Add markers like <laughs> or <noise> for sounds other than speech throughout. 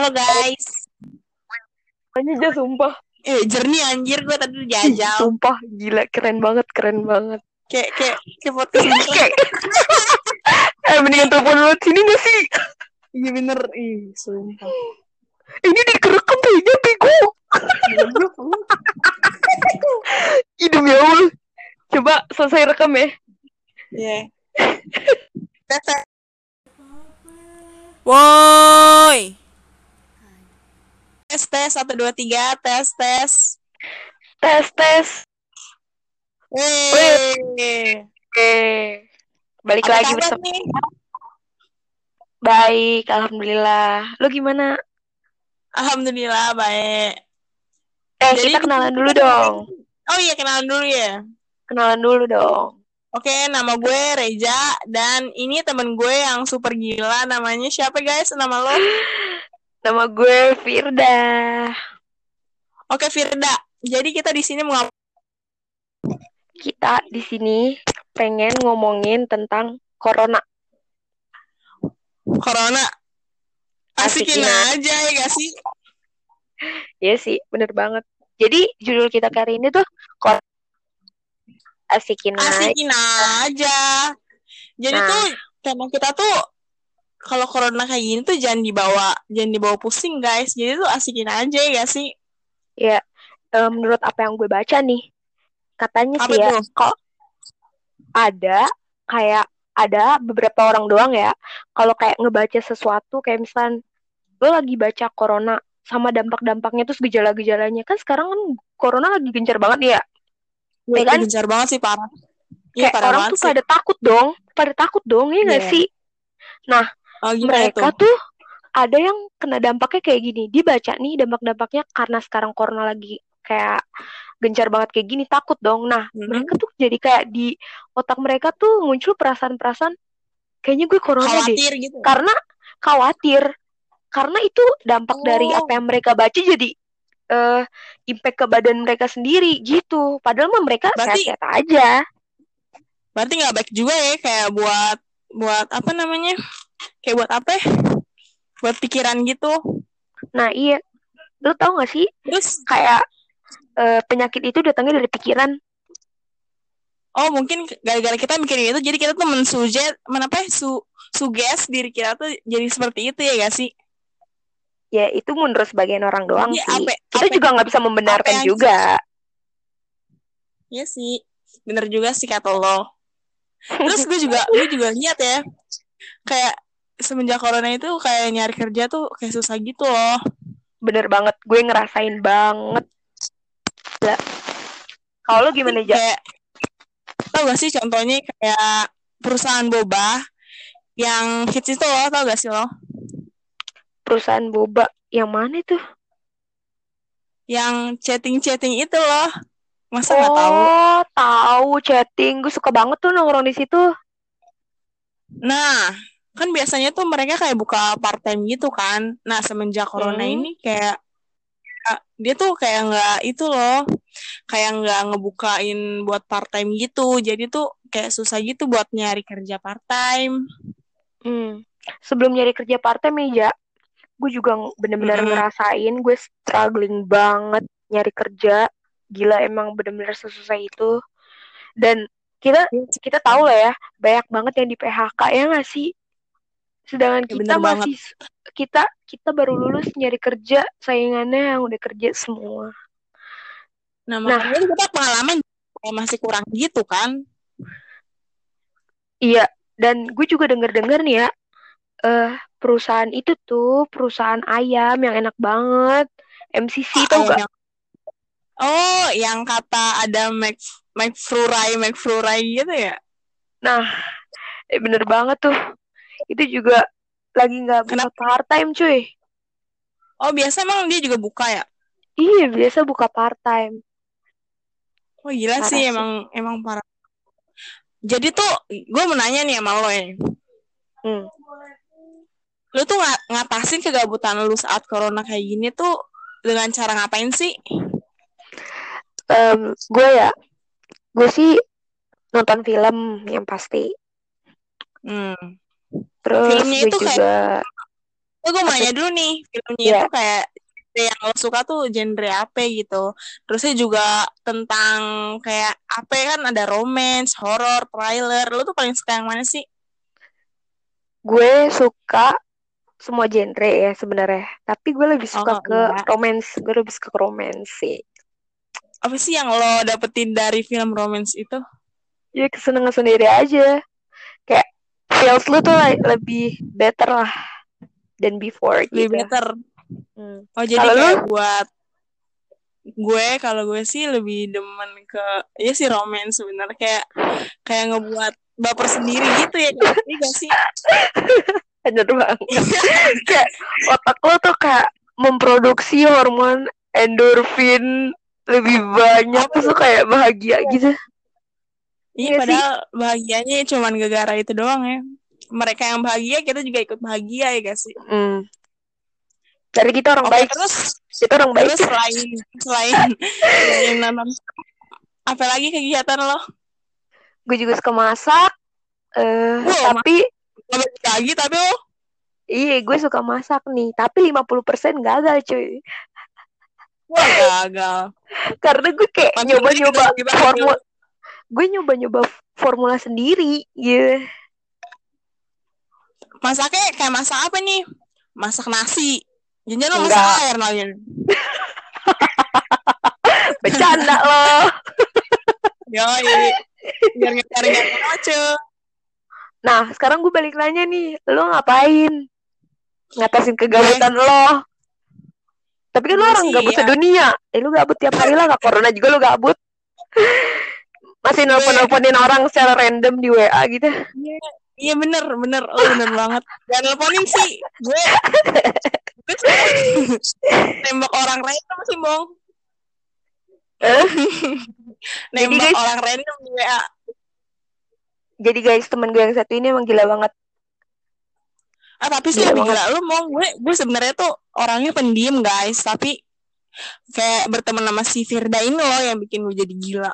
Halo guys. Hanya aja sumpah. Eh jernih anjir gue tadi jajal. Sumpah gila keren banget keren banget. Kayak kayak kayak podcast ini. Kayak eh mendingan telepon lu sini gak sih? Iya bener. Ih sumpah. Ini dikerekam kayaknya bego. Ih demi Allah. Coba selesai rekam ya. Iya. <laughs> Tes. Woi. Tes tes satu dua tiga tes tes. Tes tes. Wih. Oke. Balik Apa lagi bersama nih? baik, alhamdulillah. Lu gimana? Alhamdulillah baik. Eh, Jadi kita kenalan dulu dong. Oh iya kenalan dulu ya. Kenalan dulu dong. Oke, nama gue Reja dan ini temen gue yang super gila namanya siapa guys? Nama lo? <laughs> Nama gue Firda. Oke Firda. Jadi kita di sini mau Kita di sini pengen ngomongin tentang corona. corona. Asikin Asikin aja ya gak sih? Iya sih, bener banget. Jadi judul kita kali ini tuh corona. Asikin aja. Asikin aja. Jadi Nah. tuh tema kita tuh kalau corona kayak gini tuh jangan dibawa jangan dibawa pusing guys. Jadi tuh asikin aja ya gak sih? Ya, eh, menurut apa yang gue baca nih, katanya Apa sih ya, kok ada kayak ada beberapa orang doang ya, kalau kayak ngebaca sesuatu kayak misal lo lagi baca corona sama dampak-dampaknya terus gejala-gejalanya kan sekarang kan corona lagi gencar banget ya. Gue kan? gencar banget sih parah. Iya Kayak parah orang tuh sih. pada takut dong, pada takut dong ya nggak Iya. sih? Oh gimana Mereka tuh? tuh ada yang kena dampaknya kayak gini. Dibaca nih dampak-dampaknya karena sekarang corona lagi kayak gencar banget kayak gini, takut dong. Nah, Mhm. mereka tuh jadi kayak di otak mereka tuh muncul perasaan-perasaan kayaknya gue corona deh. Khawatir gitu. Karena khawatir. Karena itu dampak dari Oh. apa yang mereka baca jadi eh impact ke badan mereka sendiri gitu. Padahal mah mereka Berarti- sehat-sehat aja. Berarti nggak baik juga ya kayak buat buat apa namanya? Kayak buat apa ya? Buat pikiran gitu. Nah, iya. Lu tau gak sih Terus kayak eh, penyakit itu datangnya dari pikiran. oh mungkin gara-gara kita mikirin itu jadi kita tuh mensujet menapa ya, su suges diri kita tuh jadi seperti itu ya gak sih? Ya, itu menurut sebagian orang doang Jadi sih. apa- Kita apa- juga nggak bisa membenarkan juga. Iya sih. Bener juga sih kata lo. Terus gue juga gue juga lihat ya. Kayak semenjak corona itu kayak nyari kerja tuh kayak susah gitu loh. Bener banget. Gue ngerasain banget. Kalau lu gimana, Ja? Kayak tau gak sih contohnya kayak perusahaan boba yang hits itu loh, tau gak sih lo? Perusahaan boba. Yang mana itu? Yang chatting-chatting itu loh. Masa nggak tahu? Oh, tahu chatting. Gue suka banget tuh nongkrong di situ. Nah, kan biasanya tuh mereka kayak buka part time gitu kan. Nah, semenjak corona Hmm. ini kayak kayak dia tuh kayak nggak itu loh, kayak nggak ngebukain buat part time gitu. Jadi tuh kayak susah gitu buat nyari kerja part time. Hmm. Sebelum nyari kerja part-time nih, Ja, gue juga bener-bener Mm-mm. ngerasain gue struggling banget nyari kerja. Gila emang bener-bener sesusah itu. Dan kita kita tahu lah ya, banyak banget yang di PHK ya nggak sih? Sedangkan Ya, kita bener banget. masih kita kita baru lulus nyari kerja, saingannya yang udah kerja semua. Nah, makanya kita pengalaman masih kurang gitu kan. Iya, dan gue juga denger-denger nih ya, eh perusahaan itu tuh perusahaan ayam yang enak banget. MCC tau gak? Yang- Oh, yang kata ada Mac McFlurry, McFlurry gitu ya? Nah, eh, bener banget tuh. Itu juga lagi nggak buka Kenapa? part time cuy. Oh, biasa emang dia juga buka ya? Iya, biasa buka part time. Oh gila Parah sih sih. emang emang parah. Jadi tuh gue mau nanya nih sama lo ya. Hmm. Lu tuh nga- ngatasin kegabutan lu saat corona kayak gini tuh dengan cara ngapain sih? Em, gue ya, gue sih nonton film yang pasti. Hmm. Terus Filmnya itu kayak- juga Oh, gue mau nanya dulu nih, filmnya Iya. itu kayak yang lo suka tuh genre apa gitu. Terusnya juga tentang kayak apa kan ada romance, horror, thriller. Lo tuh paling suka yang mana sih? Gue suka semua genre ya sebenarnya. Tapi gue lebih suka Oh, ke iya. romance. Gue lebih suka ke romance sih. Apa sih yang lo dapetin dari film romance itu? Ya kesenangan sendiri aja. Feels lu tuh le- lebih better lah than before Lebih gitu. better. Hmm. Oh, jadi lu? kayak buat gue kalau gue sih lebih demen ke ya sih romance sebenarnya kayak kayak ngebuat baper sendiri gitu ya Iya gak sih? <laughs> Bener banget. <laughs> kayak otak lo tuh kayak memproduksi hormon endorfin lebih banyak terus lo kayak bahagia gitu. Iya, Iya sih. padahal bahagianya cuman gara-gara itu doang ya. Mereka yang bahagia, kita juga ikut bahagia ya gak sih? Hmm. Dari kita orang Oke, baik. terus Kita orang baik. terus selain selain selain nonton apa lagi kegiatan lo? Gue juga suka masak. Eh, Wow, tapi lagi tapi lo iya gue suka masak nih. Tapi 50% gagal cuy. wah gagal. Karena gue kayak nyoba-nyoba formula. Gue nyoba-nyoba formula sendiri gitu. Masaknya kayak masak apa nih? Masak nasi. Jangan lo masak air lagi. <laughs> Bercanda loh. Yoi. Biar ngejar ngejar aja. Nah, sekarang gue balik nanya nih, lo ngapain? Ngatasin kegabutan lo. Tapi kan lo Gue orang gabut ya. sedunia. Eh, lo gabut tiap hari lah, gak corona juga lo gabut. <laughs> Masih nelpon-nelponin orang secara random di WA gitu. Iya, iya bener, bener, oh bener banget. Jangan nelponin sih, gue, nembak orang random sih, Bong. <laughs> Eh? nembak guys- orang random di WA. Jadi guys, temen gue yang satu ini emang gila banget. Ah, tapi sih Gila lebih banget. gila lu, Bong. Gue, gue sebenarnya tuh orangnya pendiam, guys. Tapi kayak berteman sama si Firda ini loh yang bikin gue jadi gila.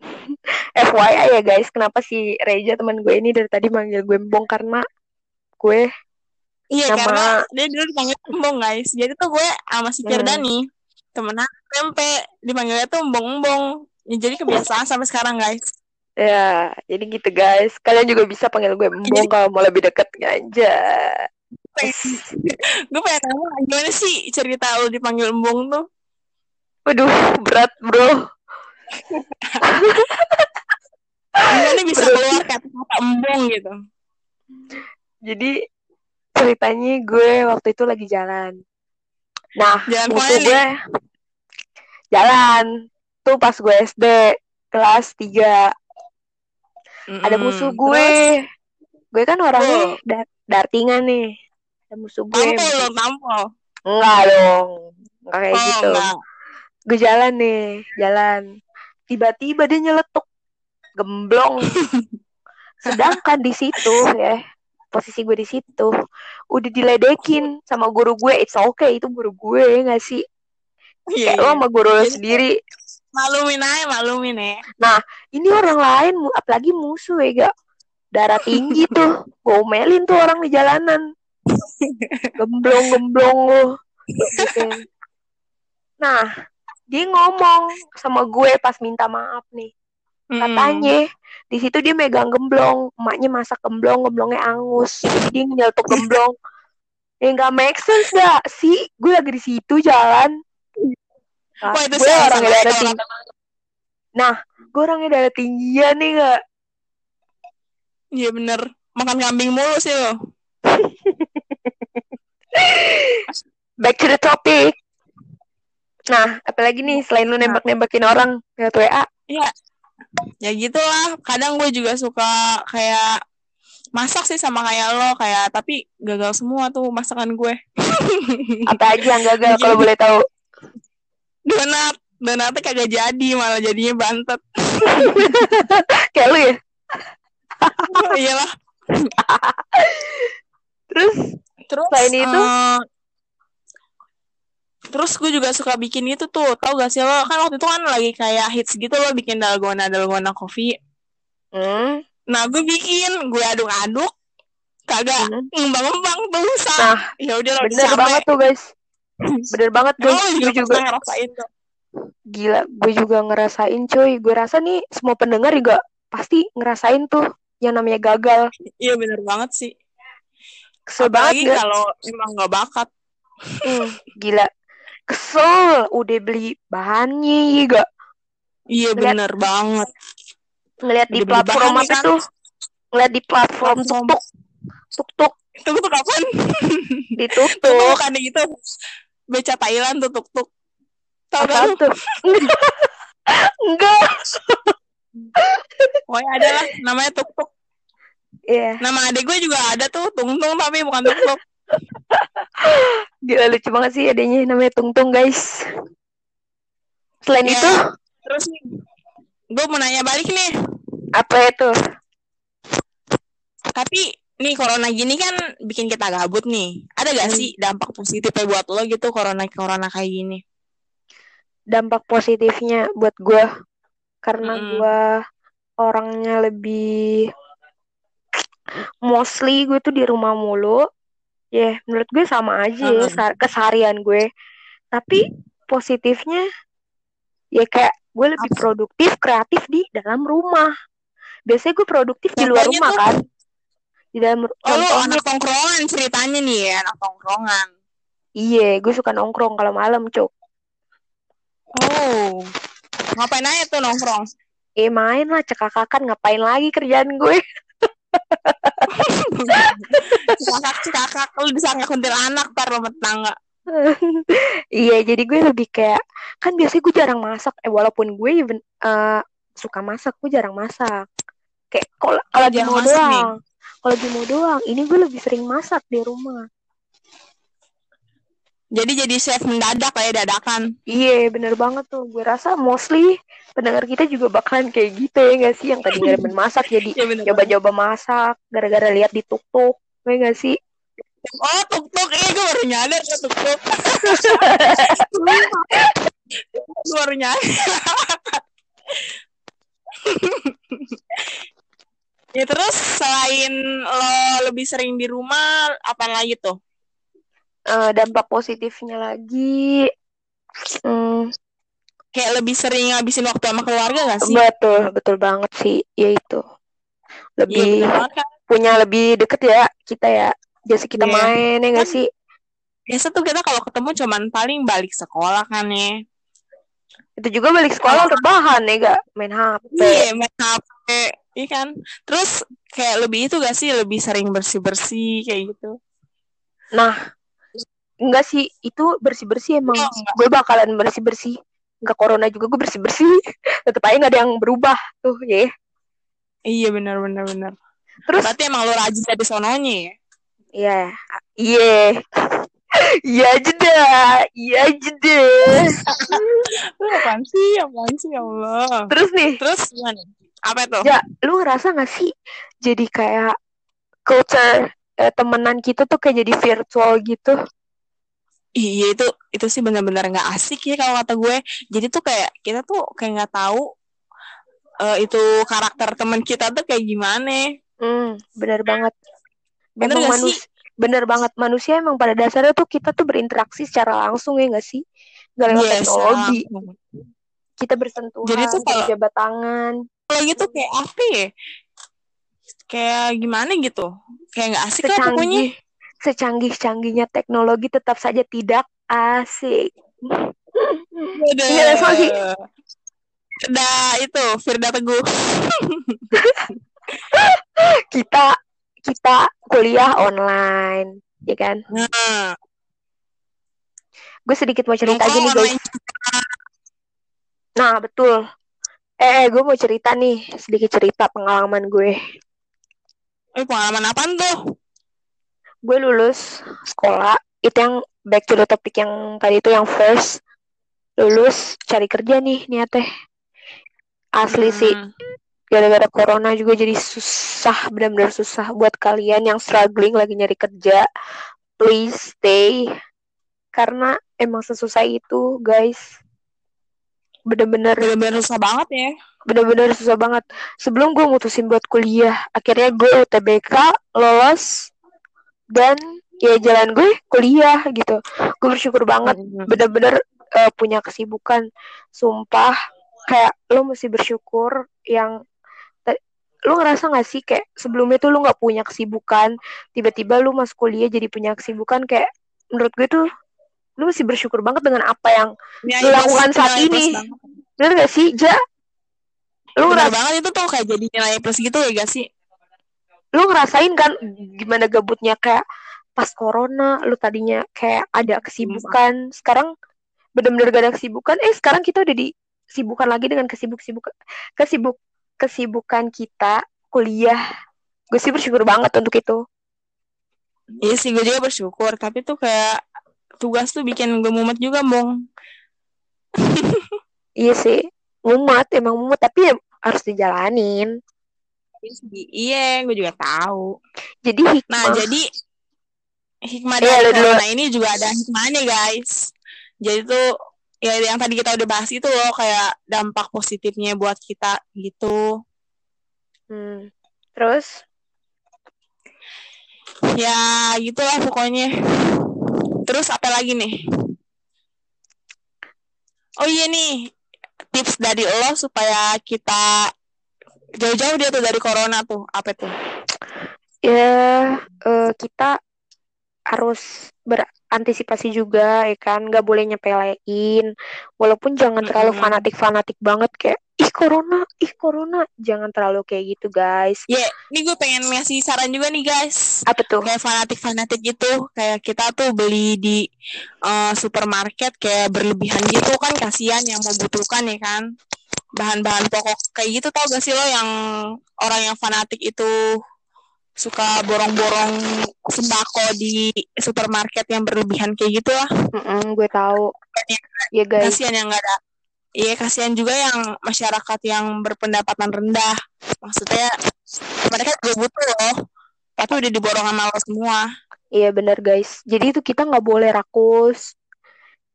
<laughs> FYI ya guys, kenapa si Reja teman gue ini dari tadi manggil gue Mbong karena gue Iya, Nama- karena dia dulu dipanggil Embong, guys. Jadi tuh gue sama si Firda Hmm. temen SMP, dipanggilnya tuh Embong-embong. Ya, jadi kebiasaan sampai sekarang, guys. ya jadi gitu guys. Kalian juga bisa panggil gue Mbong Jadi- kalau mau lebih deket aja. <laughs> gue pengen tahu gimana sih cerita lu dipanggil embong tuh Waduh, berat bro. Gimana bisa keluar kata-kata embong gitu Jadi ceritanya gue waktu itu lagi jalan. Nah, Jalan nih? gue jalan. Tuh pas gue SD kelas 3 ada Mm-mm. musuh gue. Terus, Gue kan orangnya Oh. da- dartingan nih. Ada musuh gue. tampol lo tampol Enggak dong. Enggak kayak oh gitu. enggak Gue jalan nih, jalan. Tiba-tiba dia nyeletuk. Gemblong. <laughs> Sedangkan di situ ya, posisi gue di situ udah diledekin sama guru gue. It's okay, itu guru gue ya nggak sih? iya, Kayak lo iya. sama guru lo sendiri. malumin aja malumin ya Ini orang lain, apalagi musuh ya gak? Darah tinggi tuh. Gue omelin tuh orang di jalanan. <laughs> Gemblong-gemblong lo. Gitu. Nah, dia ngomong sama gue pas minta maaf nih. Mm-mm. Katanya di situ dia megang gemblong, emaknya masak gemblong, gemblongnya angus. Jadi dia nyeletuk gemblong. Ya <laughs> nggak make sense gak sih? Gue lagi di situ jalan. Nah, Wah, itu gue sih orang alasan darah aja tinggi. Nah, gue orangnya darah tinggian nih gak? iya bener makan kambing mulu sih lo <laughs> Back to the topic. Nah, apalagi nih selain lu nembak-nembakin orang lewat WA, ya gitulah kadang gue juga suka kayak masak sih sama kayak lo kayak tapi gagal semua tuh masakan gue <laughs> apa aja yang gagal kalau boleh tahu? donat donatnya kagak jadi malah jadinya bantet <laughs> Kayak lu ya? iyalah <laughs> Terus terus Selain itu? eh, terus gue juga suka bikin itu tuh tau gak sih lo kan waktu itu kan lagi kayak hits gitu lo bikin dalgona dalgona coffee hmm, nah gue bikin gue aduk-aduk kagak Mhm. ngembang-ngembang tuh usah Nah, ya udah lah bener banget tuh guys. Bener banget guys. lo Gue juga ngerasain tuh gila. Gue juga ngerasain cuy. Gue rasa nih semua pendengar juga pasti ngerasain tuh yang namanya gagal. iya bener banget sih Kesel banget gak? kalau emang nggak bakat Hmm, gila. Kesel. Udah beli bahannya ya gak? iya bener banget Ngeliat di platform apa kan? tuh? Ngeliat di platform Platform. tuk-tuk. Tuk-tuk. itu tuh kapan Di <laughs> itu tuh tuk-tuk. bukan gitu beca Thailand tuh tuk tuk tau kan tuh? <laughs> Enggak. Pokoknya ada lah namanya tuk tuk Iya. nama adik gue juga ada tuh tung tung tapi bukan tuk tuk Gila lucu banget sih adanya namanya Tung-Tung guys. Selain Iya. itu, terus nih gue mau nanya balik nih apa itu? tapi nih corona gini kan bikin kita gabut nih ada gak Hmm. sih dampak positifnya buat lo gitu corona corona kayak gini Dampak positifnya buat gue karena Mm-mm. gue orangnya lebih mostly gue tuh di rumah mulu. Ya, menurut gue sama aja ya Mm-mm. sa- keseharian gue. Tapi positifnya ya kayak gue lebih Apa? produktif, kreatif di dalam rumah. Biasanya gue produktif di luar Contohnya rumah tuh? kan. Di dalam oh contohnya anak tongkrongan ceritanya nih ya anak tongkrongan Iya, gue suka nongkrong kalau malam, Cuk. oh ngapain aja tuh nongkrong Eh, main lah, cekakakan. Ngapain lagi kerjaan gue? <laughs> kakak kakak lu disangka kuntilanak tar lo tetangga Iya, jadi gue lebih kayak... Kan biasanya gue jarang masak. Eh, walaupun gue even, eh, suka masak, gue jarang masak. Kayak kalau kalau lagi mau doang. Kalau lagi mau doang. Ini gue lebih sering masak di rumah. Jadi jadi chef mendadak lah ya dadakan Iya, bener banget tuh. Gue rasa mostly pendengar kita juga bakalan kayak gitu ya gak sih? Yang tadi nggak demen <laughs> masak jadi ya bener coba-coba masak gara-gara lihat di tuk-tuk. Ya gak sih? oh tuk tuk eh gue baru nyadar tuh tuk tuk <laughs> gue baru nyadar ya terus selain lo lebih sering di rumah apa lagi tuh Eh, dampak positifnya lagi. Hmm, kayak lebih sering ngabisin waktu sama keluarga gak sih? Betul betul banget sih ya itu. Iya lebih kan punya lebih deket ya kita ya biasa kita Iya. main ya nggak Kan- sih? biasa tuh kita kalau ketemu cuman paling balik sekolah kan ya. Itu juga balik sekolah udah bahan ya gak main HP iya main HP iya kan? Terus kayak lebih itu gak sih? Lebih sering bersih bersih kayak gitu. Nah enggak sih itu bersih bersih emang. Enggak. gue bakalan bersih bersih nggak corona juga gue bersih bersih <laughs> tetep aja nggak ada yang berubah tuh ya. Iya benar benar benar. Terus berarti emang lo rajin dari sononya ya? Iya, iya, iya jeda, iya jeda. <laughs> Lu apaan sih? Apaan sih ya Allah? Terus nih, terus gimana apa itu? Ja, lu ngerasa gak sih jadi kayak culture eh, temenan kita tuh kayak jadi virtual gitu? Iya itu itu sih benar-benar nggak asik ya kalau kata gue jadi tuh kayak kita tuh kayak nggak tahu eh, itu karakter teman kita tuh kayak gimana Hmm, bener banget. Bener emang gak sih? bener banget manusia emang pada dasarnya tuh kita tuh berinteraksi secara langsung ya gak sih? Gak lewat Yes, teknologi. langsung. Kita bersentuhan, Jadi tuh kalau- jabat tangan. kalau gitu kayak apa ya kayak gimana gitu kayak nggak asik lah pokoknya Secanggih, secanggih-canggihnya teknologi tetap saja tidak asik. Iya, sih. Firda itu Firda Teguh <laughs> Kita kita kuliah online, ya kan? nah Gue sedikit mau cerita nongkrong gini guys. Nah, betul. Eh, gue mau cerita nih, sedikit cerita pengalaman gue. eh pengalaman apaan tuh Gue lulus sekolah, itu yang back to the topic yang tadi itu yang first. Lulus cari kerja nih niatnya. Asli sih, Hmm. gara-gara corona juga jadi susah, benar-benar susah buat kalian yang struggling lagi nyari kerja. Please stay. Karena emang sesusah itu, guys. Bener-bener bener-bener susah banget ya bener-bener susah banget sebelum gue mutusin buat kuliah akhirnya gue UTBK lolos dan ya jalan gue kuliah gitu. Gue bersyukur banget bener-bener uh, punya kesibukan. Sumpah kayak lo mesti bersyukur yang lu ngerasa gak sih kayak sebelumnya tuh lu nggak punya kesibukan tiba-tiba lu masuk kuliah jadi punya kesibukan kayak menurut gue tuh lu mesti bersyukur banget dengan apa yang ya, lu lakukan saat ini. bener gak sih ja? Lu ngerasa banget itu tuh kayak jadi nilai plus gitu ya gak sih lu ngerasain kan gimana gabutnya kayak pas corona lu tadinya kayak ada kesibukan sekarang bener-bener gak ada kesibukan eh sekarang kita udah disibukkan lagi dengan kesibuk-sibuk kesibuk kesibukan kita kuliah. Gue sih bersyukur banget untuk itu. Iya sih gue juga bersyukur. Tapi tuh kayak tugas tuh bikin gue mumet juga mong <laughs> iya sih mumet emang mumet. Tapi ya harus dijalanin iya gue juga tahu jadi hikmah nah jadi hikmah iya, dari corona ini juga ada hikmahnya guys jadi tuh ya yang tadi kita udah bahas itu loh kayak dampak positifnya buat kita gitu. Hmm. Terus? Ya gitulah pokoknya. Terus apa lagi nih? Oh iya nih tips dari lo supaya kita jauh-jauh dia tuh dari corona tuh apa tuh? Ya uh, kita harus berantisipasi juga ya kan? Nggak boleh nyepelein. Walaupun jangan terlalu fanatik fanatik banget kayak ih corona ih corona. Jangan terlalu kayak gitu guys. Ya yeah, ini gue pengen ngasih saran juga nih guys. Apa tuh? Kayak fanatik fanatik gitu. Kayak kita tuh beli di uh, supermarket kayak berlebihan gitu kan kasihan yang membutuhkan ya kan bahan-bahan pokok kayak gitu tau gak sih lo yang orang yang fanatik itu suka borong-borong sembako di supermarket yang berlebihan kayak gitu lah. Mm -mm, gue tahu. Iya guys. Kasihan yang gak ada. Iya kasihan juga yang masyarakat yang berpendapatan rendah. Maksudnya mereka juga butuh loh. Tapi udah diborong sama lo semua. Iya benar guys. Jadi itu kita nggak boleh rakus.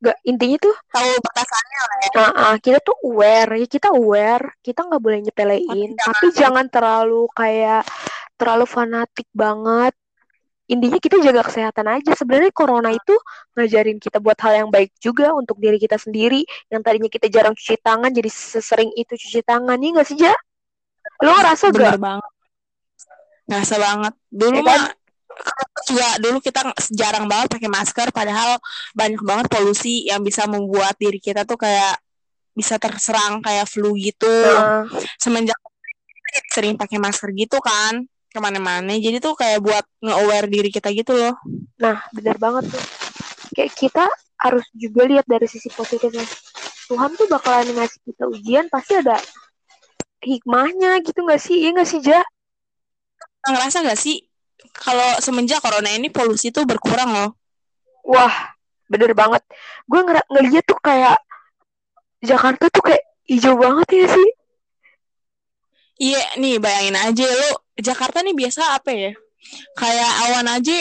Gak intinya tuh tahu batasannya lah ya. Nah, uh, kita tuh aware. Ya kita aware. Kita nggak boleh nyepelein. Tapi, tapi jangan terlalu kayak terlalu fanatik banget. Intinya kita jaga kesehatan aja. Sebenarnya corona itu ngajarin kita buat hal yang baik juga untuk diri kita sendiri. Yang tadinya kita jarang cuci tangan jadi sesering itu cuci tangan. Nih nggak sih ja? Lo ngerasa gak banget. Ngerasa banget. Dulu ya, kan? mah juga dulu kita jarang banget pakai masker padahal banyak banget polusi yang bisa membuat diri kita tuh kayak bisa terserang kayak flu gitu. Uh. semenjak sering pakai masker gitu kan ke mana-mana. Jadi tuh kayak buat nge-aware diri kita gitu loh. Nah benar banget tuh. Kayak kita harus juga lihat dari sisi positifnya Tuhan tuh bakalan ngasih kita ujian pasti ada hikmahnya gitu gak sih? Iya gak sih Ja? Ngerasa gak sih kalau semenjak corona ini polusi tuh berkurang loh wah bener banget gue ng ngeliat tuh kayak Jakarta tuh kayak hijau banget ya sih Iya, nih bayangin aja lo Jakarta nih biasa apa ya? Kayak awan aja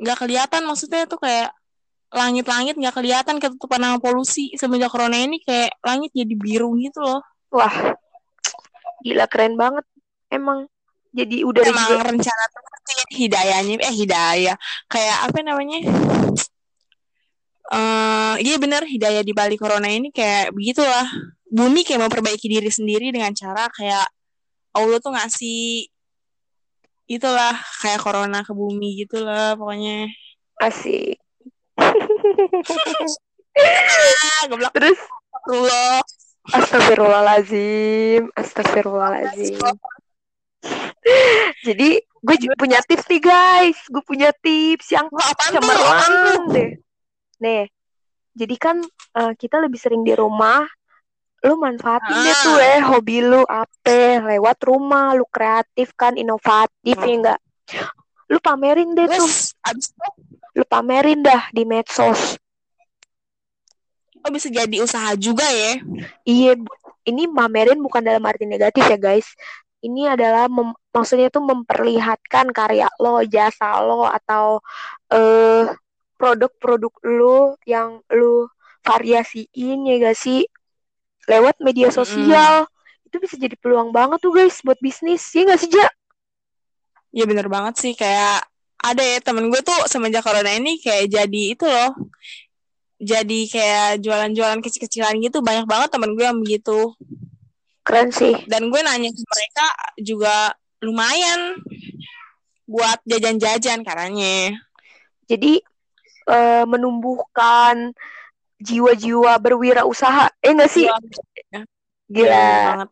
nggak kelihatan maksudnya tuh kayak langit-langit nggak kelihatan ketutupan sama polusi semenjak corona ini kayak langit jadi biru gitu loh. Wah, gila keren banget. Emang jadi udah emang juga... rencana tuh hidayahnya eh hidayah. Kayak apa namanya? Uh, iya bener hidayah di balik corona ini kayak begitulah. Bumi kayak memperbaiki diri sendiri dengan cara kayak Allah tuh ngasih itulah kayak corona ke bumi gitulah pokoknya. Asik. Goblok. Terus? Allah Astagfirullahalazim Astagfirullahalazim <laughs> jadi gue punya tips nih guys. Gue punya tips yang cemerlang deh. Nih jadi kan uh, kita lebih sering di rumah lu manfaatin ah. deh tuh eh hobi lu apa? Lewat rumah lu kreatif kan inovatif hmm. ya enggak lu pamerin deh tuh. Abis itu? Lu pamerin dah di medsos. Oh bisa jadi usaha juga ya? Iya ini pamerin bukan dalam arti negatif ya guys ini adalah mem maksudnya tuh memperlihatkan karya lo jasa lo atau eh uh, produk-produk lu yang lu variasiin ya gak sih? Lewat media sosial. Mm. itu bisa jadi peluang banget tuh guys buat bisnis. Ya nggak sih Ja? Ya bener banget sih. Kayak ada ya temen gue tuh semenjak corona ini kayak jadi itu loh. Jadi kayak jualan-jualan kecil-kecilan gitu. Banyak banget temen gue yang begitu keren sih. Dan gue nanya ke mereka juga lumayan buat jajan-jajan katanya. Jadi uh, menumbuhkan jiwa-jiwa berwirausaha. Eh enggak sih? Gila. Ya,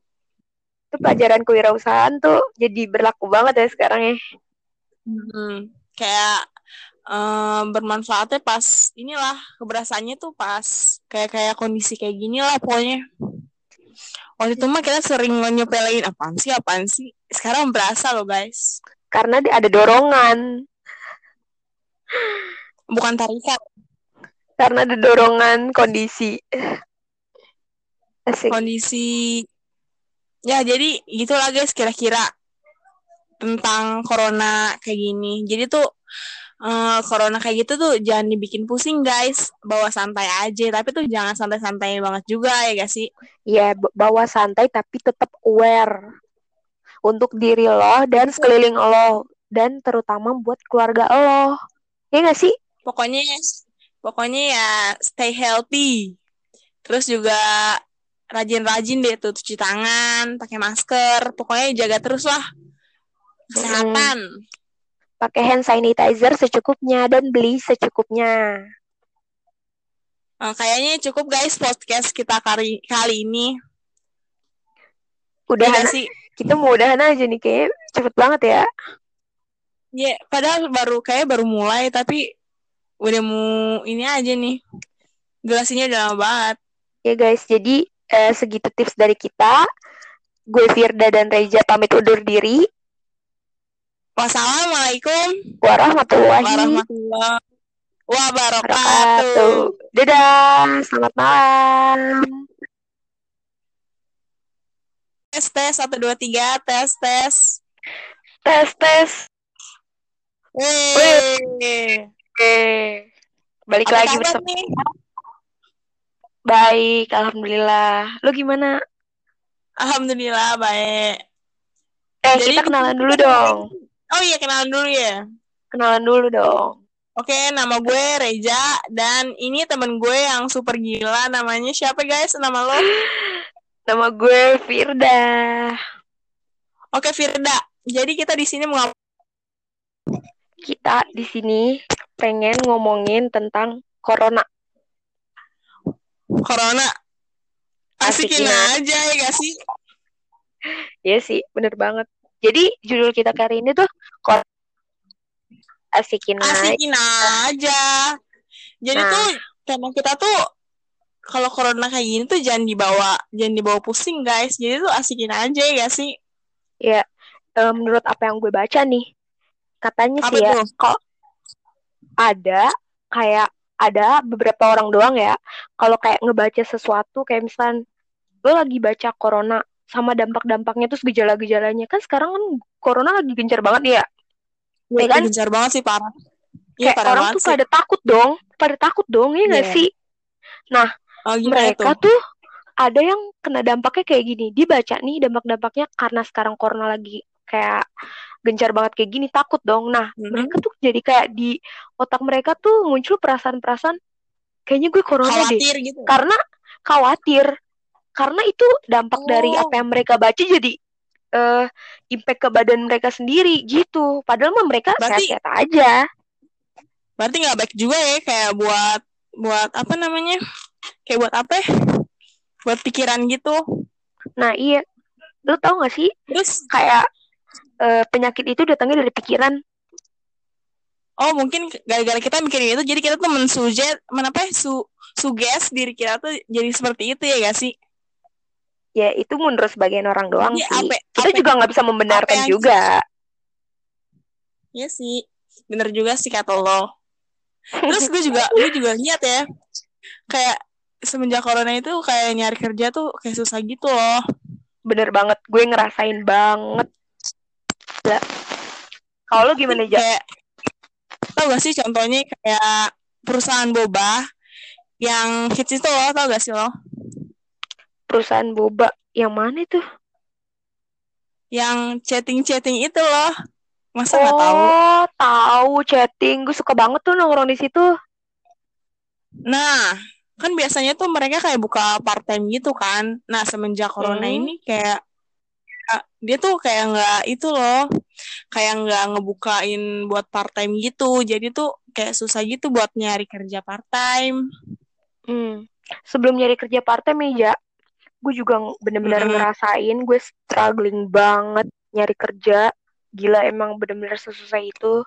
itu pelajaran kewirausahaan tuh jadi berlaku banget ya sekarang ya. Hmm kayak um, bermanfaatnya pas inilah keberasannya tuh pas kayak kayak kondisi kayak gini lah pokoknya waktu itu mah kita sering nyepelin apaan sih apaan sih? Sekarang berasa loh guys. Karena ada dorongan. Bukan tarikan. Karena ada dorongan kondisi. Asik. kondisi. Ya jadi gitulah guys kira-kira tentang corona kayak gini. Jadi tuh uh, corona kayak gitu tuh jangan dibikin pusing guys, bawa santai aja. Tapi tuh jangan santai-santai banget juga ya gak sih? Iya, bawa santai tapi tetap aware untuk diri lo dan sekeliling lo dan terutama buat keluarga lo. Ya gak sih? Pokoknya pokoknya ya stay healthy. Terus juga rajin-rajin deh tuh cuci tangan, pakai masker, pokoknya jaga terus lah kesehatan. Hmm. Pakai hand sanitizer secukupnya dan beli secukupnya. Oh, kayaknya cukup guys podcast kita kali kali ini. Udah ya, sih. Kita mau udahan aja nih kayak cepet banget ya. Ya, yeah, padahal baru kayak baru mulai tapi udah mau ini aja nih. Durasinya udah lama banget. Ya guys, jadi eh, segitu tips dari kita. Gue Firda dan Reja pamit undur diri. Wassalamualaikum warahmatullahi, warahmatullahi wabarakatuh. Dadah, selamat malam. Tes tes satu dua tiga tes tes tes tes. Wih. Balik Apa lagi bersama. Nih? Baik, alhamdulillah. Lu gimana? Alhamdulillah baik. Eh, Jadi kita kenalan dulu dong. Oh iya, kenalan dulu ya. Kenalan dulu dong. Oke, nama gue Reja dan ini temen gue yang super gila namanya siapa guys? Nama lo? <gasps> nama gue Firda. Oke, Firda. Jadi kita di sini mau kita di sini pengen ngomongin tentang corona. Corona. Asikin, Asikin aja ya gak sih? Iya sih, bener banget. Jadi judul kita kali ini tuh kok asikin, asikin aja. Jadi nah. tuh tema kita tuh kalau corona kayak gini tuh jangan dibawa jangan dibawa pusing guys. Jadi tuh asikin aja ya sih? Ya, menurut apa yang gue baca nih, katanya apa sih ya, kok ada kayak ada beberapa orang doang ya, kalau kayak ngebaca sesuatu kayak misal lo lagi baca corona sama dampak-dampaknya terus gejala-gejalanya kan sekarang kan corona lagi gencar banget ya. Ya, kan? gencar banget sih parah. Ya, Kayak parah orang tuh sih. pada takut dong, pada takut dong ya nggak yeah. sih? Nah, oh, mereka tuh? tuh ada yang kena dampaknya kayak gini. Dia baca nih dampak-dampaknya karena sekarang corona lagi kayak gencar banget kayak gini takut dong. Nah, mm-hmm. mereka tuh jadi kayak di otak mereka tuh muncul perasaan-perasaan kayaknya gue corona khawatir deh. Gitu. Karena khawatir karena itu dampak oh. dari apa yang mereka baca jadi uh, impact ke badan mereka sendiri gitu. Padahal mah mereka sehat-sehat aja. Berarti nggak baik juga ya kayak buat buat apa namanya? Kayak buat apa ya? Buat pikiran gitu. Nah iya. Lu tau gak sih? Terus? Kayak uh, penyakit itu datangnya dari pikiran. Oh mungkin gara-gara kita mikirin itu jadi kita tuh mensujet menapa ya, su suges diri kita tuh jadi seperti itu ya gak sih ya itu menurut sebagian orang doang ya, sih. Ape, kita ape, juga nggak bisa membenarkan yang... juga. Iya sih, bener juga sih kata lo. Terus gue juga gue juga lihat ya, kayak semenjak corona itu kayak nyari kerja tuh kayak susah gitu loh. Bener banget, gue ngerasain banget. Ya. Kalau lo gimana aja? Kayak, tau gak sih contohnya kayak perusahaan boba yang hits itu lo, tau gak sih lo? Perusahaan boba yang mana itu? Yang chatting-chatting itu loh. Masa nggak tahu? Oh, tahu chatting. Gue suka banget tuh nongkrong di situ. Nah, kan biasanya tuh mereka kayak buka part time gitu kan. Nah, semenjak corona Hmm. ini kayak ya, dia tuh kayak nggak itu loh, kayak nggak ngebukain buat part time gitu. Jadi tuh kayak susah gitu buat nyari kerja part time. Hmm. Sebelum nyari kerja part time ya, gue juga bener-bener Mm-mm. ngerasain gue struggling banget nyari kerja. Gila emang bener-bener sesusah itu.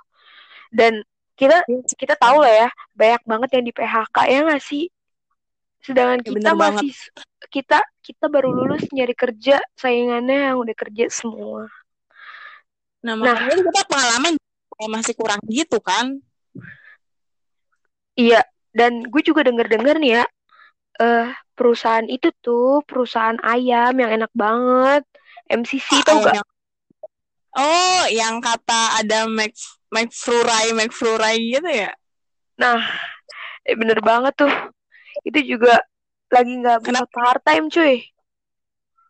Dan kita kita tahu lah ya, banyak banget yang di PHK ya nggak sih? Sedangkan Ya, kita bener banget. masih kita kita baru lulus nyari kerja, saingannya yang udah kerja semua. Nah, Nah. makanya kita pengalaman masih kurang gitu kan. Iya, dan gue juga denger-dengar nih ya, eh perusahaan itu tuh perusahaan ayam yang enak banget. MCC tau Ah, gak? yang- Oh, yang kata ada Mac McFlurry, McFlurry gitu ya? Nah, eh, bener banget tuh. Itu juga lagi nggak buka Kenapa? part time cuy.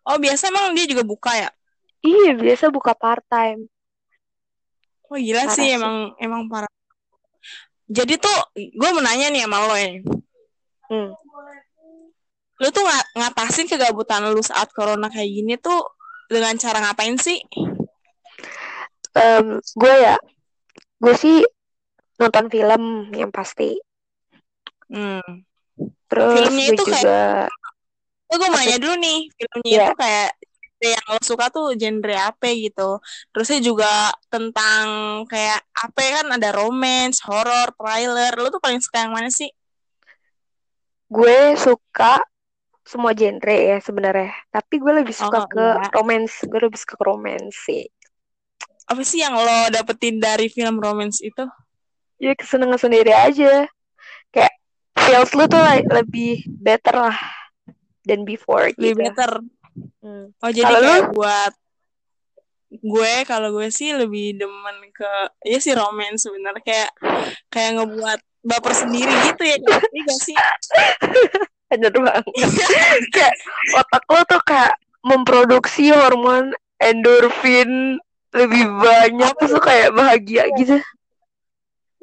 Oh, biasa emang dia juga buka ya? Iya, biasa buka part time. Oh, gila Parah sih sih. emang emang parah. Jadi tuh gue mau nanya nih sama lo ya. Hmm. Lu tuh nga- ngatasin kegabutan lu saat corona kayak gini tuh dengan cara ngapain sih? Em, gue ya, gue sih nonton film yang pasti. Hmm. Terus Filmnya itu kayak- juga Oh, gue mau nanya dulu nih, filmnya Iya. itu kayak yang lo suka tuh genre apa gitu. Terusnya juga tentang kayak apa ya kan ada romance, horror, thriller. Lu tuh paling suka yang mana sih? gue suka semua genre ya sebenarnya. Tapi gue lebih suka Oh, ke iya. romance. Gue lebih suka ke romance sih. Apa sih yang lo dapetin dari film romance itu? Ya kesenangan sendiri aja. Kayak feels lu tuh le- lebih better lah than before Lebih gitu. better. Hmm. Oh, jadi lu? kayak buat gue kalau gue sih lebih demen ke ya sih romance sebenarnya kayak kayak ngebuat baper sendiri gitu ya Iya gak sih? <laughs> Bener banget. <laughs> kayak otak lo tuh kayak memproduksi hormon endorfin lebih banyak terus lo kayak bahagia gitu. Iya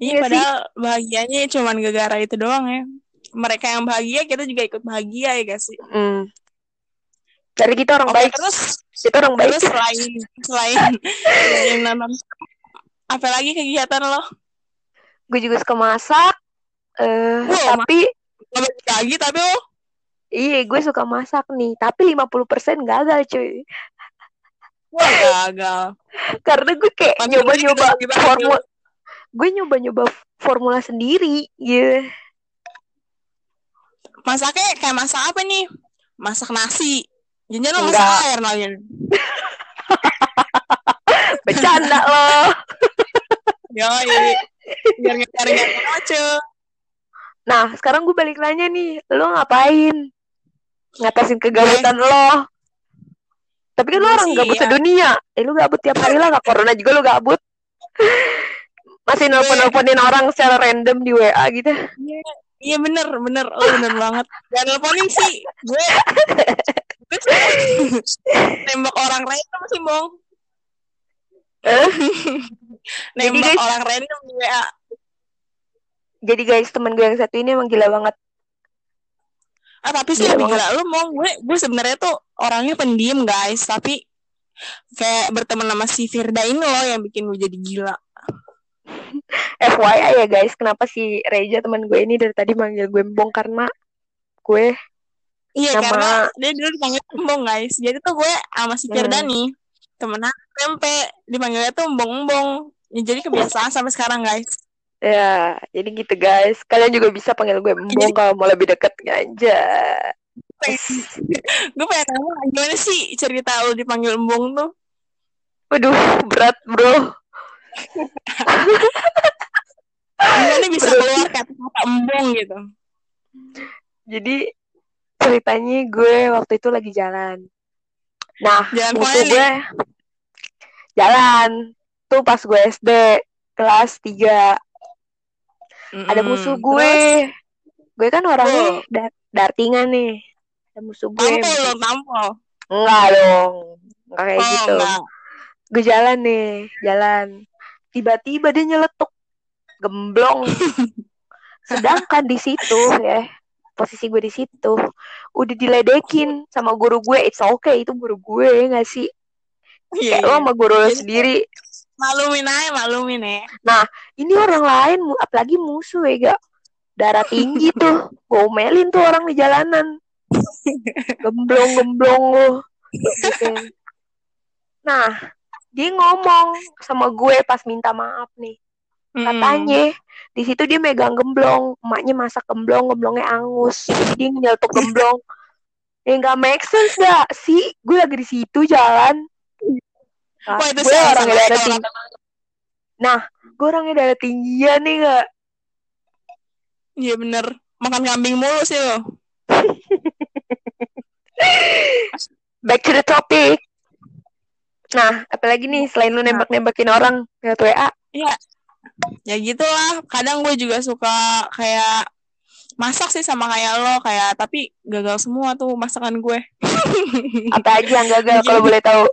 Iya sih. padahal bahagianya cuman gara-gara itu doang ya. Mereka yang bahagia kita juga ikut bahagia ya gak sih? Hmm. Dari kita orang Oke baik. terus Kita orang baik. terus selain selain selain nonton apa lagi kegiatan lo? Gue juga suka masak. Eh, Wow, tapi Lo balik lagi tapi lo iya gue suka masak nih. Tapi 50% gagal cuy. wah gagal. Karena gue kayak nyoba-nyoba bagi-bagi. formula. Gue nyoba-nyoba formula sendiri gitu. Masaknya kayak masak apa nih? Masak nasi. Jangan lo masak air lagi. <laughs> Bercanda loh. <laughs> Yoi. Biar gak lucu. Nah, sekarang gue balik nanya nih, lo ngapain? Ngatasin kegabutan lo. Tapi kan lo Gue orang gabut ya. sedunia. Eh, lo gabut tiap hari lah, gak corona juga lo gabut. <laughs> Masih nelpon-nelponin orang secara random di WA gitu. Iya bener, bener. Oh bener banget. Jangan nelponin sih. Gue <laughs> tembak orang random sih, Bong. Eh? <laughs> Nembak guys- orang random di WA. Jadi guys, temen gue yang satu ini emang gila banget. Ah, tapi sih Gila lebih banget. gila lu mau gue gue sebenarnya tuh orangnya pendiam, guys, tapi kayak berteman sama si Firda ini loh yang bikin gue jadi gila. <laughs> FYI ya guys, kenapa si Reja teman gue ini dari tadi manggil gue mbong karena gue Iya, Sama- karena dia dulu dipanggil embong, guys. Jadi tuh gue sama si Firda Hmm. nih, temen SMP, dipanggilnya tuh embong-embong. Ya, jadi kebiasaan sampai sekarang, guys. Ya jadi gitu guys. Kalian juga bisa panggil gue mbong kalau mau lebih deket aja. <laughs> gue pengen tahu gimana sih cerita lu dipanggil embong tuh? Waduh, berat bro. Gimana bisa Berat. keluar kata-kata embong gitu? Jadi ceritanya gue waktu itu lagi jalan. Nah, Jalan musuh gue jalan. Tuh pas gue SD kelas 3 ada Mm-mm. musuh gue. Gue kan orangnya da- dartingan nih. Ada musuh gue. Terus tampol dong, tampol. Enggak dong. Enggak kayak Oh, gitu. enggak. Gue jalan nih, jalan. tiba-tiba dia nyeletuk gemblong <laughs> sedangkan di situ ya posisi gue di situ udah diledekin sama guru gue it's okay itu guru gue nggak sih Iya, kayak lo iya. sama guru lo sendiri Malumin aja, malumin ya. nah ini orang lain apalagi musuh ya gak? Darah tinggi tuh. Gomelin tuh orang di jalanan. Gemblong gemblong lo gitu. nah dia ngomong sama gue pas minta maaf nih. Mm-mm. katanya di situ dia megang gemblong. Emaknya masak gemblong gemblongnya angus. Dia nyeletuk gemblong. Ya nggak make sense gak? Sih gue lagi di situ jalan Nah, Wah, itu gue orangnya darah kalau tinggi nah gue orangnya darah tinggian nih gak Iya bener. Makan kambing mulu sih lo. <laughs> back to the topic nah apalagi nih selain lu nembak nembakin orang lewat WA Ya gitulah. Kadang gue juga suka kayak masak sih sama kayak lo kayak tapi gagal semua tuh masakan gue. apa aja yang gagal <laughs> kalau boleh tahu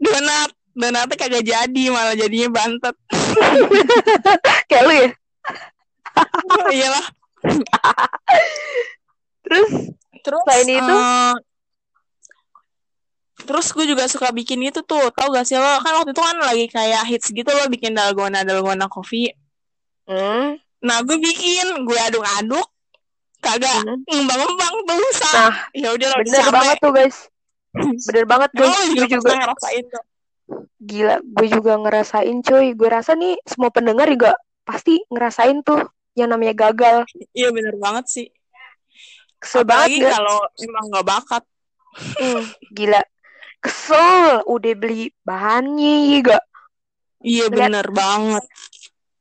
Donat, donatnya kagak jadi malah jadinya bantet. <laughs> kayak lu ya Oh, iyalah. terus Terus Selain itu? eh, terus gue juga suka bikin itu tuh, tau gak sih lo? Kan waktu itu kan lagi kayak hits gitu lo bikin dalgona dalgona coffee. hmm, Nah gue bikin, gue aduk-aduk, kagak hmm. ngembang-ngembang tuh nah ya udah lo bener banget tuh guys <laughs> bener banget juga gue juga pernah ngerasain tuh. Gila, gue juga ngerasain cuy. Gue rasa nih semua pendengar juga pasti ngerasain tuh yang namanya gagal. Iya bener banget sih. Kesel Apalagi banget kalau emang gak bakat. Hmm, gila. Kesel, udah beli bahannya ya gak? Iya Ngeliat- bener banget.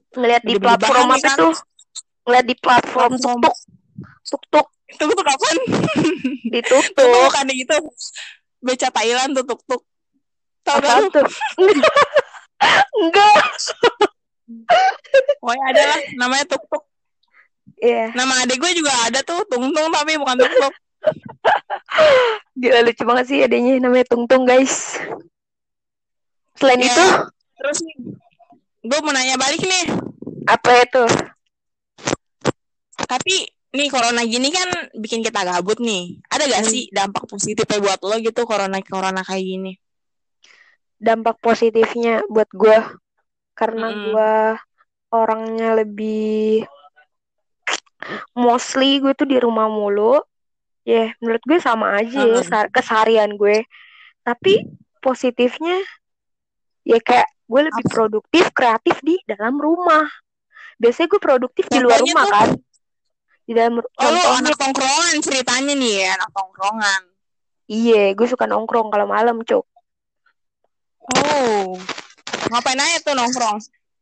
Ngeliat di Udah platform apa kan? tuh? Ngeliat di platform Platform. tuk-tuk. Tuk-tuk Itu tuh kapan? Itu ditutup. bukan gitu. Beca Thailand tuh tuk-tuk. Tau gak lu? tuh? <laughs> Enggak. Pokoknya ada lah namanya tuk-tuk. Iya, Nama adek gue juga ada tuh, tung-tung tapi bukan tuk-tuk. <laughs> gila lucu banget sih adanya namanya Tung-Tung guys. Selain Iya. itu, Terus nih, gue mau nanya balik nih. apa itu? Tapi nih corona gini kan bikin kita gabut nih. Ada gak Hmm. sih dampak positifnya buat lo gitu corona-corona kayak gini? dampak positifnya buat gue karena Mm-mm. gue orangnya lebih mostly gue tuh di rumah mulu ya menurut gue sama aja ya Mm-mm. sa- keseharian gue tapi positifnya ya kayak gue lebih produktif kreatif di dalam rumah biasanya gue produktif di luar Contohnya rumah tuh? kan di dalam ru- Oh, contohnya anak tongkrongan ceritanya nih ya, anak tongkrongan. iya gue suka nongkrong kalau malam cuk Oh, ngapain aja tuh nongkrong?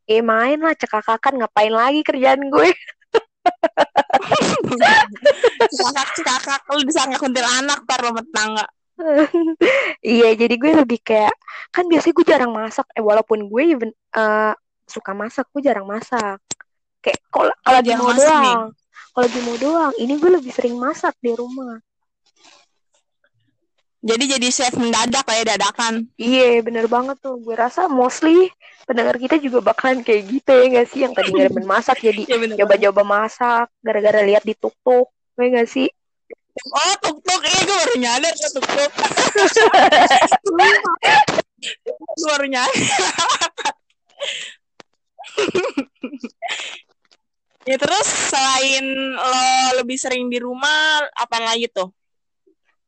eh main lah cekakakan ngapain lagi kerjaan gue <laughs> Cikakak, cikakak, lu disangka kuntilanak tar lo tetangga. <laughs> Iya, jadi gue lebih kayak kan biasanya gue jarang masak. Eh walaupun gue even eh, suka masak, gue jarang masak. Kayak kalau kalau lagi mau nih? doang. Kalau lagi mau doang, ini gue lebih sering masak di rumah. Jadi jadi chef mendadak ya, dadakan. Iya, bener banget tuh. Gue rasa mostly pendengar kita juga bakalan kayak gitu ya gak sih? Yang tadi gak demen <laughs> masak jadi Iya bener. coba-coba masak gara-gara lihat di tuk-tuk. Ya gak sih? Oh, tuk-tuk. Eh, gue baru nyadar tuh tuk-tuk. <laughs> gue baru nyadar. <laughs> ya terus selain lo lebih sering di rumah, apa lagi tuh?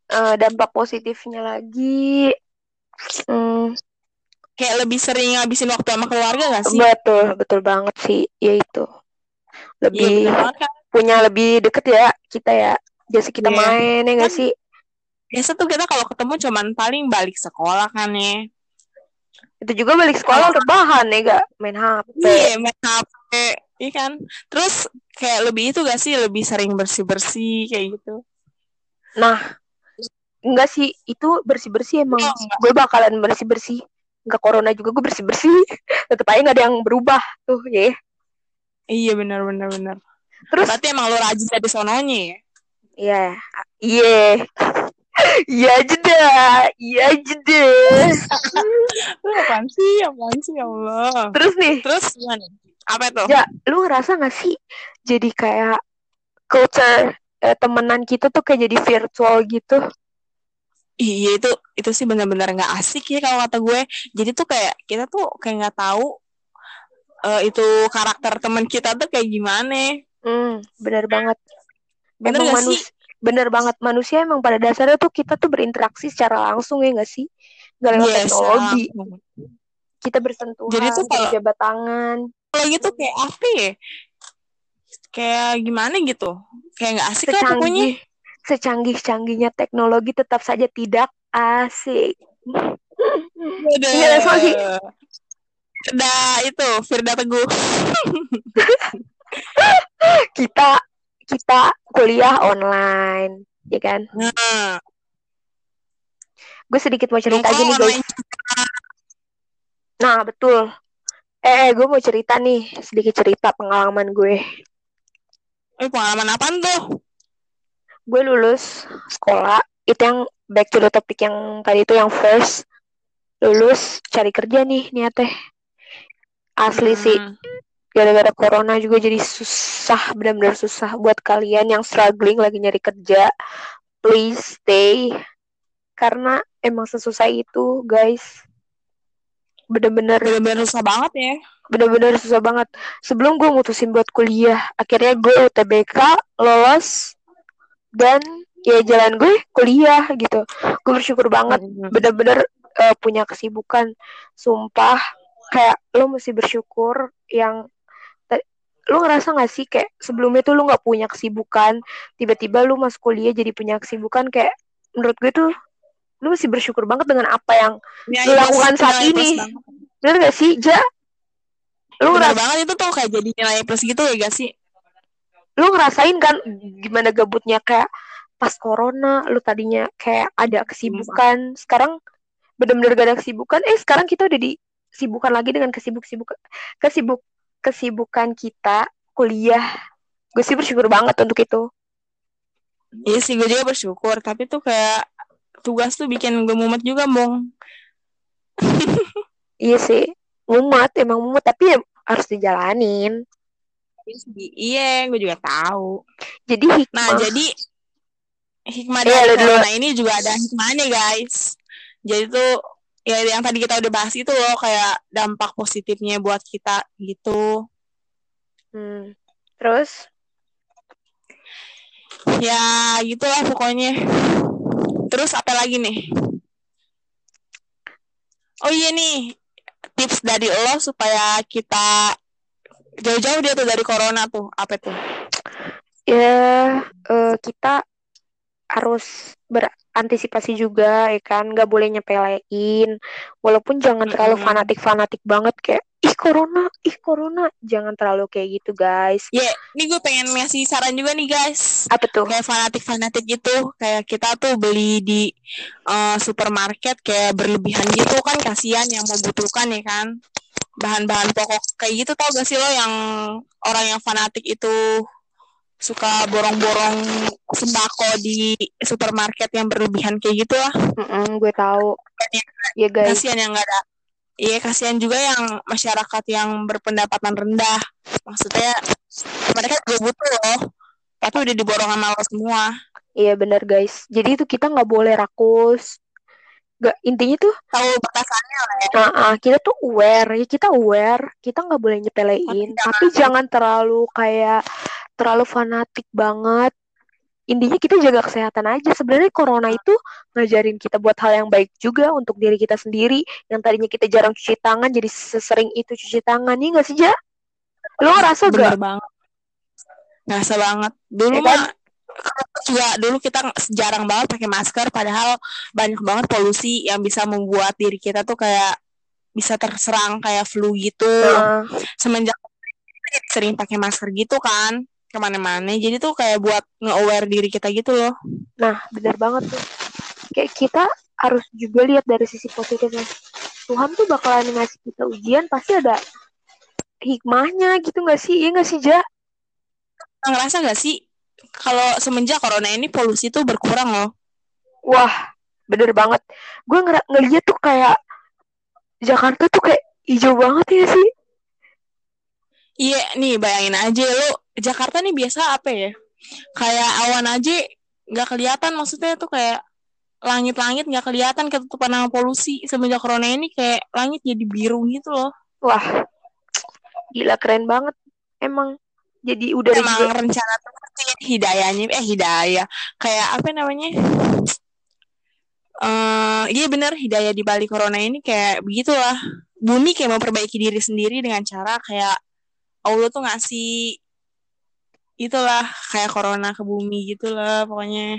Eh, dampak positifnya lagi hmm, Kayak lebih sering ngabisin waktu sama keluarga gak sih? betul, betul banget sih. Ya itu. Lebih kan. punya lebih deket ya kita ya biasa kita Iya. main ya nggak Kan- sih Biasa tuh kita kalau ketemu cuman paling balik sekolah kan ya. itu juga balik sekolah rebahan ya gak main HP Iya, main HP. Iya kan? Terus kayak lebih itu gak sih? Lebih sering bersih-bersih kayak gitu. nah enggak sih itu bersih bersih emang Oh, enggak. gue bakalan bersih bersih nggak corona juga gue bersih bersih <laughs> tetep aja nggak ada yang berubah tuh ya Iya benar benar benar. terus Berarti emang lo rajin dari sononya ya? iya iya <laughs> Iya jeda, iya jeda. <laughs> Lu apaan sih? Apaan sih ya Allah? Terus nih, Terus gimana? Apa itu? ya lu ngerasa gak sih jadi kayak culture eh, temenan kita tuh kayak jadi virtual gitu? Iya itu itu sih benar-benar nggak asik ya kalau kata gue. Jadi tuh kayak kita tuh kayak nggak tahu eh, itu karakter teman kita tuh kayak gimana. Hmm, bener banget. Bener Emang sih? bener banget manusia emang pada dasarnya tuh kita tuh berinteraksi secara langsung ya gak sih? Gak lewat Yes, teknologi. ah. Kita bersentuhan, Jadi tuh kalau- berjabat tangan. Kalau gitu kayak apa ya? Kayak gimana gitu? Kayak nggak asik lah pokoknya. Secanggih, secanggih-canggihnya teknologi tetap saja tidak asik. Udah. Iya, sorry. Udah itu Firda Teguh. <laughs> Kita kita kuliah online, ya kan? Nah, Gue sedikit mau cerita aja nih guys. Nah, betul. Eh, gue mau cerita nih, sedikit cerita pengalaman gue. Eh, pengalaman apaan tuh? Gue lulus sekolah, itu yang back to the topic yang tadi itu yang first. Lulus cari kerja nih niatnya. Asli sih, Hmm. gara-gara corona juga jadi susah, benar-benar susah buat kalian yang struggling lagi nyari kerja. Please stay. Karena emang sesusah itu, guys. Bener-bener Bener-bener susah banget ya. bener-bener susah banget. Sebelum gue mutusin buat kuliah, akhirnya gue UTBK lolos dan ya jalan gue kuliah gitu. Gue bersyukur banget, bener-bener eh, punya kesibukan. Sumpah, kayak lo mesti bersyukur yang lu ngerasa gak sih kayak sebelumnya tuh lu nggak punya kesibukan, tiba-tiba lu masuk kuliah jadi punya kesibukan kayak menurut gue tuh lu mesti bersyukur banget dengan apa yang Ya, Lu lakukan saat ini. bener gak sih, Ja? Lu Bener ngerasa banget itu tuh kayak jadi nilai plus gitu ya gak sih? lu ngerasain kan gimana gabutnya kayak pas corona lu tadinya kayak ada kesibukan sekarang bener-bener gak ada kesibukan eh sekarang kita udah disibukan lagi dengan kesibuk-sibuk kesibuk kesibukan kita kuliah gue sih bersyukur banget untuk itu Iya sih gue juga bersyukur. Tapi tuh kayak tugas tuh bikin gue mumet juga, Bong. <laughs> iya sih mumet emang mumet tapi ya harus dijalanin Iya, gue juga tahu. jadi hikmah Nah, jadi hikmah Iya, dari dulu. corona ini juga ada hikmahnya, guys. Jadi tuh ya yang tadi kita udah bahas itu loh kayak dampak positifnya buat kita gitu. Hmm. terus Ya, gitulah pokoknya. Terus apa lagi nih? Oh iya nih, tips dari lo supaya kita jauh-jauh dia tuh dari corona tuh. Apa tuh? ya eh, kita harus berantisipasi juga ya kan nggak boleh nyepelein walaupun jangan terlalu fanatik fanatik banget kayak ih corona ih corona jangan terlalu kayak gitu guys Ya, ini gue pengen ngasih saran juga nih guys. apa tuh Kayak fanatik-fanatik gitu, kayak kita tuh beli di eh, supermarket kayak berlebihan gitu kan kasihan yang membutuhkan ya kan. Bahan-bahan pokok kayak gitu tau gak sih lo yang orang yang fanatik itu suka borong-borong sembako di supermarket yang berlebihan kayak gitu lah. Mm-mm, gue tahu ya guys Kasihan yang gak ada. Iya, kasihan juga yang masyarakat yang berpendapatan rendah. Maksudnya mereka juga butuh loh. Tapi udah diborong sama lo semua. iya benar guys jadi itu kita nggak boleh rakus Gak, intinya tuh Tahu batasannya lah ya. ah, ah, kita tuh aware ya kita aware kita nggak boleh nyepelein Tapi tapi jangan terlalu kayak terlalu fanatik banget intinya kita jaga kesehatan aja sebenarnya corona itu ngajarin kita buat hal yang baik juga untuk diri kita sendiri yang tadinya kita jarang cuci tangan jadi sesering itu cuci tangan ya nggak sih Ja? lo ngerasa Bener gak? banget. Ngerasa banget. Dulu Ya kan? mah juga dulu kita jarang banget pakai masker padahal banyak banget polusi yang bisa membuat diri kita tuh kayak bisa terserang kayak flu gitu Nah, semenjak sering pakai masker gitu kan ke mana-mana jadi tuh kayak buat nge-aware diri kita gitu loh nah benar banget tuh kayak kita harus juga lihat dari sisi positifnya Tuhan tuh bakalan ngasih kita ujian pasti ada hikmahnya gitu nggak sih iya nggak sih Ja? ngerasa gak sih kalau semenjak corona ini polusi tuh berkurang loh Wah, bener banget. Gue ng ngeliat tuh kayak Jakarta tuh kayak hijau banget ya sih. Iya, nih bayangin aja lo Jakarta nih biasa apa ya? Kayak awan aja nggak kelihatan maksudnya tuh kayak langit-langit nggak kelihatan ketutupan sama polusi semenjak corona ini kayak langit jadi biru gitu loh. Wah, gila keren banget. Emang jadi udah emang juga... rencana tuh hidayahnya eh hidayah kayak apa namanya uh, iya bener hidayah di balik corona ini kayak begitulah bumi kayak memperbaiki diri sendiri dengan cara kayak Allah tuh ngasih itulah kayak corona ke bumi gitulah pokoknya.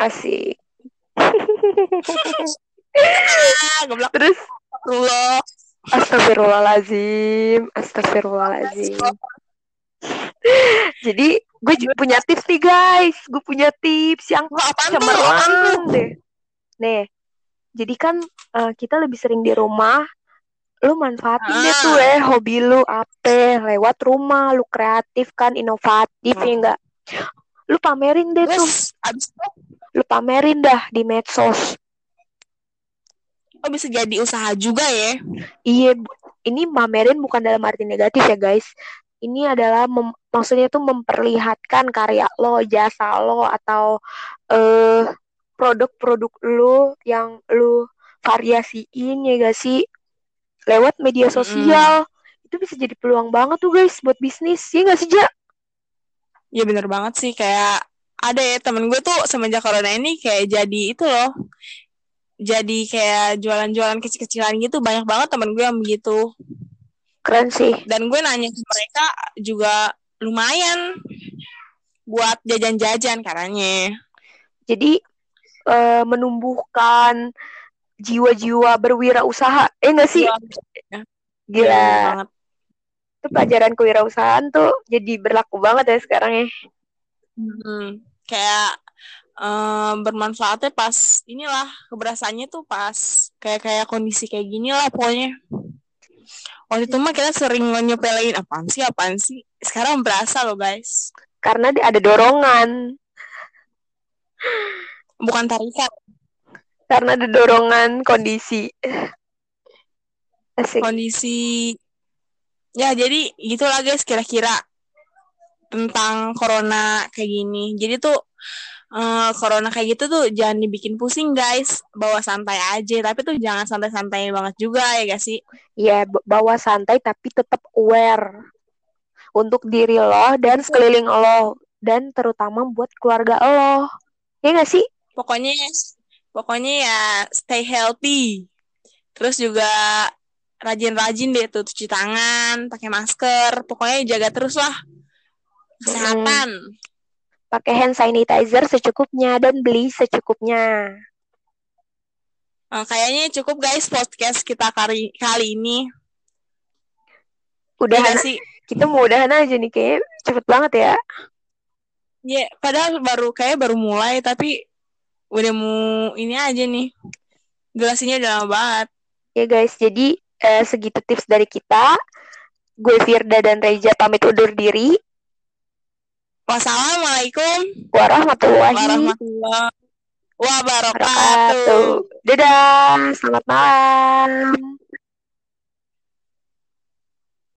Asik. Ah, terus? Astagfirullah. Astagfirullahalazim Astagfirullahalazim Jadi gue punya tips nih guys. Gue punya tips yang cemerlang deh. Nih Jadi kan uh, kita lebih sering di rumah Lu manfaatin ah. deh tuh eh Hobi lu apa Lewat rumah Lu kreatif kan Inovatif ya enggak Lu pamerin deh tuh. Lu pamerin dah di medsos. Oh bisa jadi usaha juga ya? Iya ini pamerin bukan dalam arti negatif ya guys. Ini adalah mem maksudnya tuh memperlihatkan karya lo, jasa lo atau uh, produk-produk lo yang lo variasiin ya gak sih lewat media sosial. Mm. Itu bisa jadi peluang banget tuh guys buat bisnis. Ya gak sih, Ja? Iya bener banget sih kayak ada ya temen gue tuh semenjak corona ini kayak jadi itu loh jadi kayak jualan-jualan kecil-kecilan gitu banyak banget temen gue yang begitu Keren sih. Dan gue nanya ke mereka juga lumayan buat jajan-jajan katanya. Jadi uh, menumbuhkan jiwa-jiwa berwirausaha. Eh enggak sih? Gila. Ya, itu pelajaran kewirausahaan tuh jadi berlaku banget ya sekarang ya. Hmm, kayak um, bermanfaatnya pas inilah keberasanya tuh pas kayak kayak kondisi kayak gini lah pokoknya waktu itu mah kita sering nyepelin apaan sih apaan sih sekarang berasa loh guys karena ada dorongan bukan tarikan karena ada dorongan kondisi. <laughs> Asik. kondisi. Ya jadi gitulah guys kira-kira tentang corona kayak gini. Jadi tuh uh, corona kayak gitu tuh jangan dibikin pusing guys. Bawa santai aja. Tapi tuh jangan santai-santai banget juga ya gak sih? Iya yeah, bawa santai tapi tetap aware untuk diri lo dan sekeliling lo dan terutama buat keluarga lo. Ya gak sih? Pokoknya pokoknya ya stay healthy terus juga rajin-rajin deh tuh cuci tangan pakai masker pokoknya jaga terus lah kesehatan hmm pakai hand sanitizer secukupnya dan beli secukupnya. Uh, kayaknya cukup guys podcast kita kali kali ini. Udah ya, sih. Kita mau udahan aja nih kayak cepet banget ya. Ya, yeah, padahal baru kayak baru mulai tapi udah mau ini aja nih. Durasinya udah lama banget. Ya guys, jadi uh, segitu tips dari kita. Gue Firda dan Reja pamit undur diri. Wassalamualaikum warahmatullahi, warahmatullahi wabarakatuh. Dadah, selamat malam.